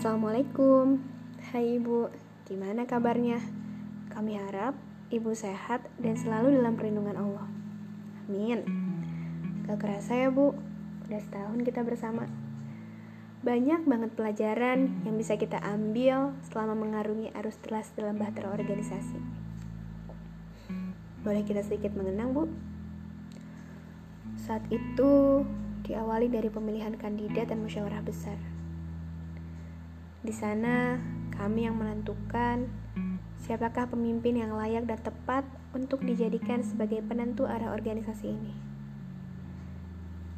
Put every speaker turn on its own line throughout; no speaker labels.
Assalamualaikum. Hai Ibu, gimana kabarnya? Kami harap Ibu sehat dan selalu dalam perlindungan Allah. Amin. Gak kerasa ya Bu, udah setahun kita bersama. Banyak banget pelajaran yang bisa kita ambil selama mengarungi arus telas dalam bahtera organisasi. Boleh kita sedikit mengenang Bu? Saat itu diawali dari pemilihan kandidat dan musyawarah besar di sana, kami yang menentukan siapakah pemimpin yang layak dan tepat untuk dijadikan sebagai penentu arah organisasi ini.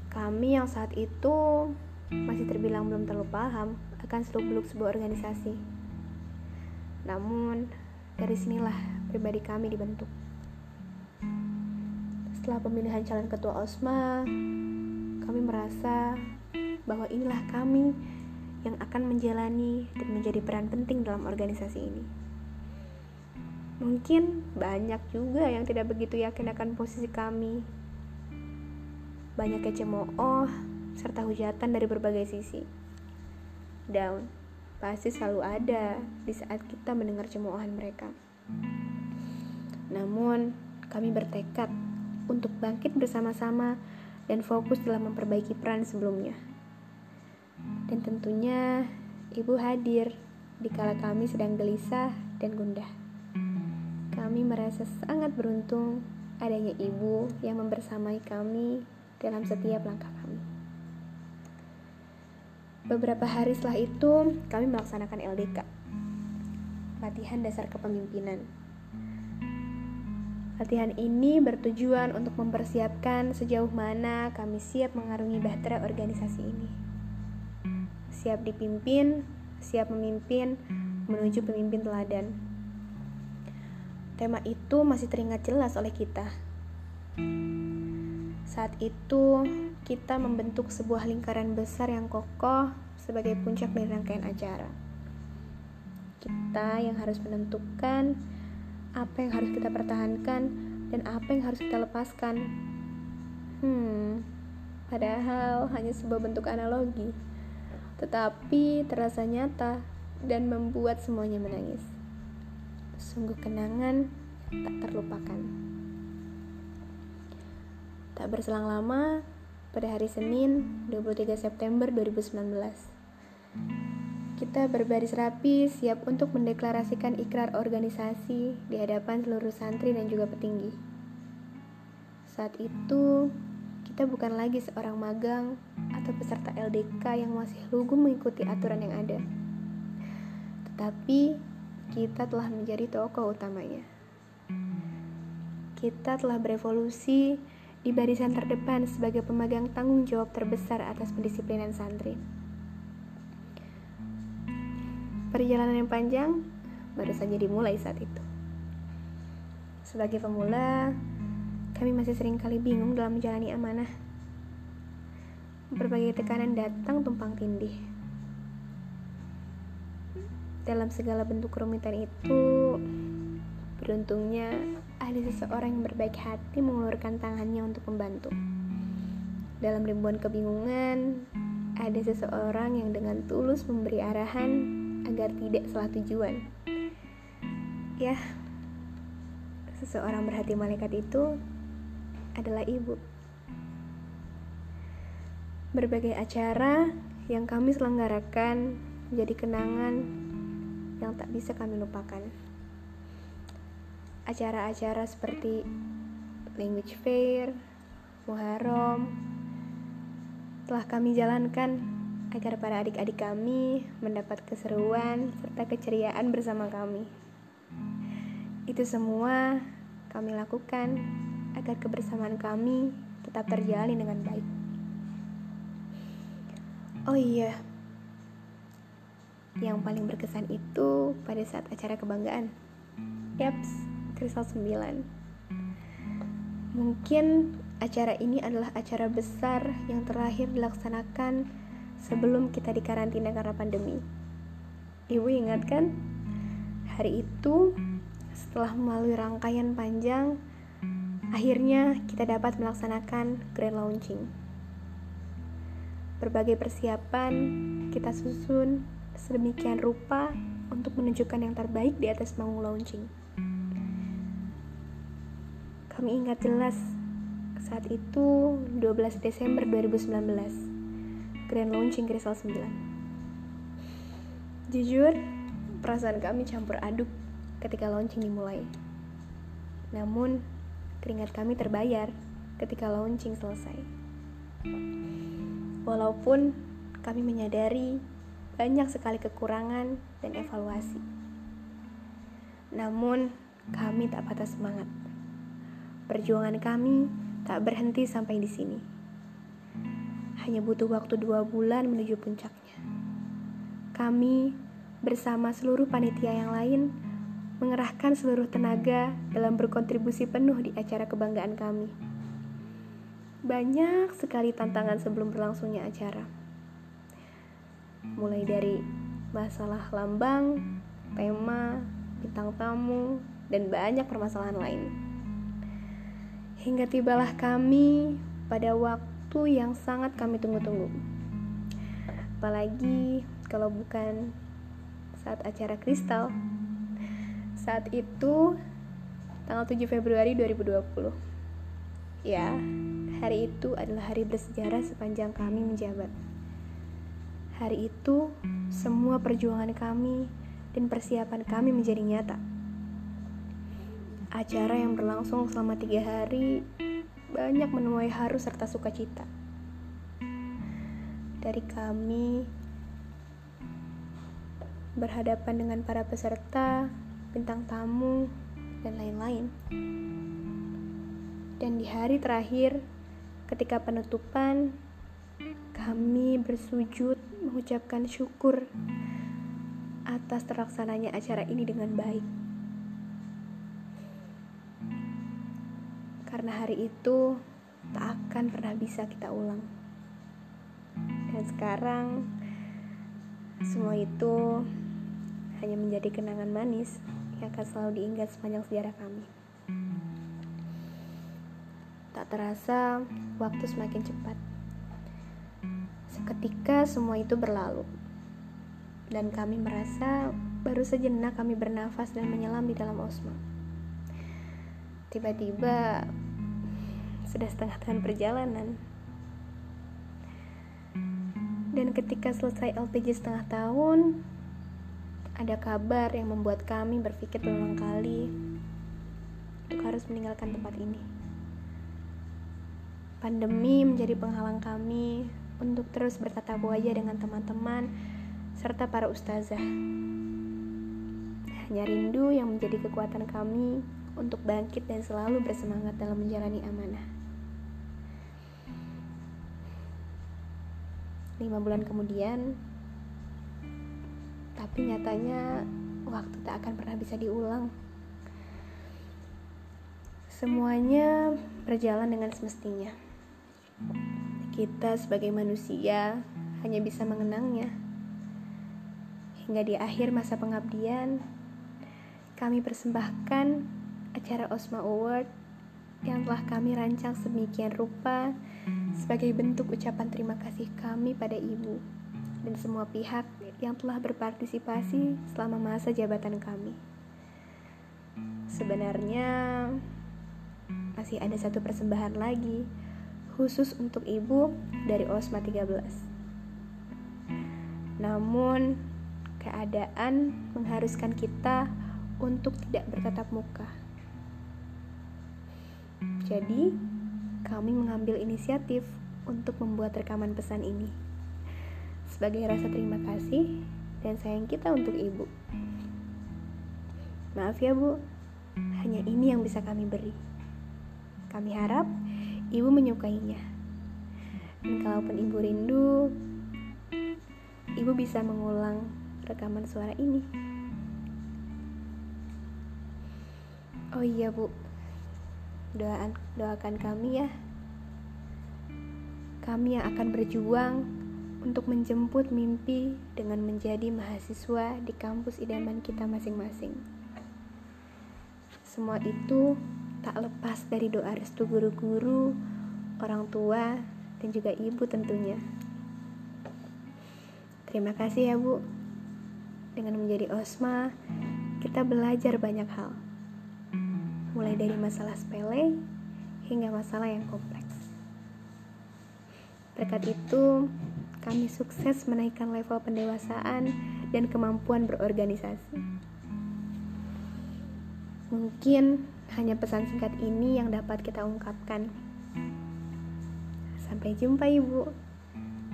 Kami yang saat itu masih terbilang belum terlalu paham akan seluk-beluk sebuah organisasi. Namun, dari sinilah pribadi kami dibentuk. Setelah pemilihan calon ketua OSMA, kami merasa bahwa inilah kami yang akan menjalani dan menjadi peran penting dalam organisasi ini. Mungkin banyak juga yang tidak begitu yakin akan posisi kami. Banyak cemooh serta hujatan dari berbagai sisi. Down pasti selalu ada di saat kita mendengar cemoohan mereka. Namun, kami bertekad untuk bangkit bersama-sama dan fokus dalam memperbaiki peran sebelumnya. Dan tentunya ibu hadir di kala kami sedang gelisah dan gundah. Kami merasa sangat beruntung adanya ibu yang membersamai kami dalam setiap langkah kami. Beberapa hari setelah itu, kami melaksanakan LDK, latihan dasar kepemimpinan. Latihan ini bertujuan untuk mempersiapkan sejauh mana kami siap mengarungi bahtera organisasi ini siap dipimpin, siap memimpin, menuju pemimpin teladan. Tema itu masih teringat jelas oleh kita. Saat itu, kita membentuk sebuah lingkaran besar yang kokoh sebagai puncak dari rangkaian acara. Kita yang harus menentukan apa yang harus kita pertahankan dan apa yang harus kita lepaskan. Hmm, padahal hanya sebuah bentuk analogi tetapi terasa nyata dan membuat semuanya menangis. Sungguh kenangan tak terlupakan. Tak berselang lama, pada hari Senin 23 September 2019, kita berbaris rapi siap untuk mendeklarasikan ikrar organisasi di hadapan seluruh santri dan juga petinggi. Saat itu, kita bukan lagi seorang magang atau peserta LDK yang masih lugu mengikuti aturan yang ada. Tetapi kita telah menjadi tokoh utamanya. Kita telah berevolusi di barisan terdepan sebagai pemegang tanggung jawab terbesar atas pendisiplinan santri. Perjalanan yang panjang baru saja dimulai saat itu. Sebagai pemula, kami masih sering kali bingung dalam menjalani amanah. Berbagai tekanan datang tumpang tindih. Dalam segala bentuk kerumitan itu, beruntungnya ada seseorang yang berbaik hati mengulurkan tangannya untuk membantu. Dalam ribuan kebingungan, ada seseorang yang dengan tulus memberi arahan agar tidak salah tujuan. Ya, seseorang berhati malaikat itu adalah ibu. Berbagai acara yang kami selenggarakan menjadi kenangan yang tak bisa kami lupakan. Acara-acara seperti language fair, Muharram, telah kami jalankan agar para adik-adik kami mendapat keseruan serta keceriaan bersama kami. Itu semua kami lakukan agar kebersamaan kami tetap terjalin dengan baik. Oh iya, yang paling berkesan itu pada saat acara kebanggaan. Yaps, Kristal 9. Mungkin acara ini adalah acara besar yang terakhir dilaksanakan sebelum kita dikarantina karena pandemi. Ibu ingat kan? Hari itu, setelah melalui rangkaian panjang, Akhirnya kita dapat melaksanakan grand launching. Berbagai persiapan kita susun sedemikian rupa untuk menunjukkan yang terbaik di atas panggung launching. Kami ingat jelas saat itu 12 Desember 2019 Grand Launching Crystal 9 Jujur, perasaan kami campur aduk ketika launching dimulai Namun, keringat kami terbayar ketika launching selesai Walaupun kami menyadari banyak sekali kekurangan dan evaluasi Namun, kami tak patah semangat Perjuangan kami tak berhenti sampai di sini. Hanya butuh waktu dua bulan menuju puncaknya. Kami bersama seluruh panitia yang lain mengerahkan seluruh tenaga dalam berkontribusi penuh di acara kebanggaan kami. Banyak sekali tantangan sebelum berlangsungnya acara. Mulai dari masalah lambang, tema, bintang tamu, dan banyak permasalahan lain. Hingga tibalah kami pada waktu yang sangat kami tunggu-tunggu. Apalagi kalau bukan saat acara kristal. Saat itu tanggal 7 Februari 2020. Ya, hari itu adalah hari bersejarah sepanjang kami menjabat. Hari itu semua perjuangan kami dan persiapan kami menjadi nyata Acara yang berlangsung selama tiga hari banyak menuai haru serta sukacita. Dari kami berhadapan dengan para peserta, bintang tamu, dan lain-lain. Dan di hari terakhir, ketika penutupan, kami bersujud mengucapkan syukur atas terlaksananya acara ini dengan baik. karena hari itu tak akan pernah bisa kita ulang. Dan sekarang semua itu hanya menjadi kenangan manis yang akan selalu diingat sepanjang sejarah kami. Tak terasa waktu semakin cepat. Seketika semua itu berlalu. Dan kami merasa baru sejenak kami bernafas dan menyelam di dalam osma. Tiba-tiba sudah setengah tahun perjalanan. Dan ketika selesai LPG setengah tahun, ada kabar yang membuat kami berpikir berulang kali untuk harus meninggalkan tempat ini. Pandemi menjadi penghalang kami untuk terus bertatap wajah dengan teman-teman serta para ustazah. Hanya rindu yang menjadi kekuatan kami untuk bangkit dan selalu bersemangat dalam menjalani amanah. lima bulan kemudian tapi nyatanya waktu tak akan pernah bisa diulang. Semuanya berjalan dengan semestinya. Kita sebagai manusia hanya bisa mengenangnya. Hingga di akhir masa pengabdian kami persembahkan acara Osma Award yang telah kami rancang sedemikian rupa sebagai bentuk ucapan terima kasih kami pada Ibu dan semua pihak yang telah berpartisipasi selama masa jabatan kami. Sebenarnya masih ada satu persembahan lagi khusus untuk Ibu dari Osma 13. Namun keadaan mengharuskan kita untuk tidak bertatap muka. Jadi, kami mengambil inisiatif untuk membuat rekaman pesan ini. Sebagai rasa terima kasih dan sayang kita untuk ibu. Maaf ya bu, hanya ini yang bisa kami beri. Kami harap ibu menyukainya. Dan kalaupun ibu rindu, ibu bisa mengulang rekaman suara ini. Oh iya bu, doakan doakan kami ya kami yang akan berjuang untuk menjemput mimpi dengan menjadi mahasiswa di kampus idaman kita masing-masing semua itu tak lepas dari doa restu guru-guru orang tua dan juga ibu tentunya terima kasih ya bu dengan menjadi Osma, kita belajar banyak hal. Mulai dari masalah sepele hingga masalah yang kompleks. Berkat itu, kami sukses menaikkan level pendewasaan dan kemampuan berorganisasi. Mungkin hanya pesan singkat ini yang dapat kita ungkapkan. Sampai jumpa, Ibu.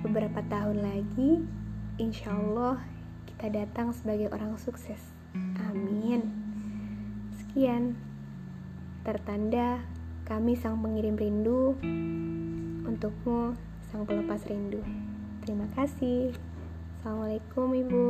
Beberapa tahun lagi, insya Allah kita datang sebagai orang sukses. Amin. Sekian, tertanda kami sang pengirim rindu untukmu sang pelepas rindu. Terima kasih. Assalamualaikum, Ibu.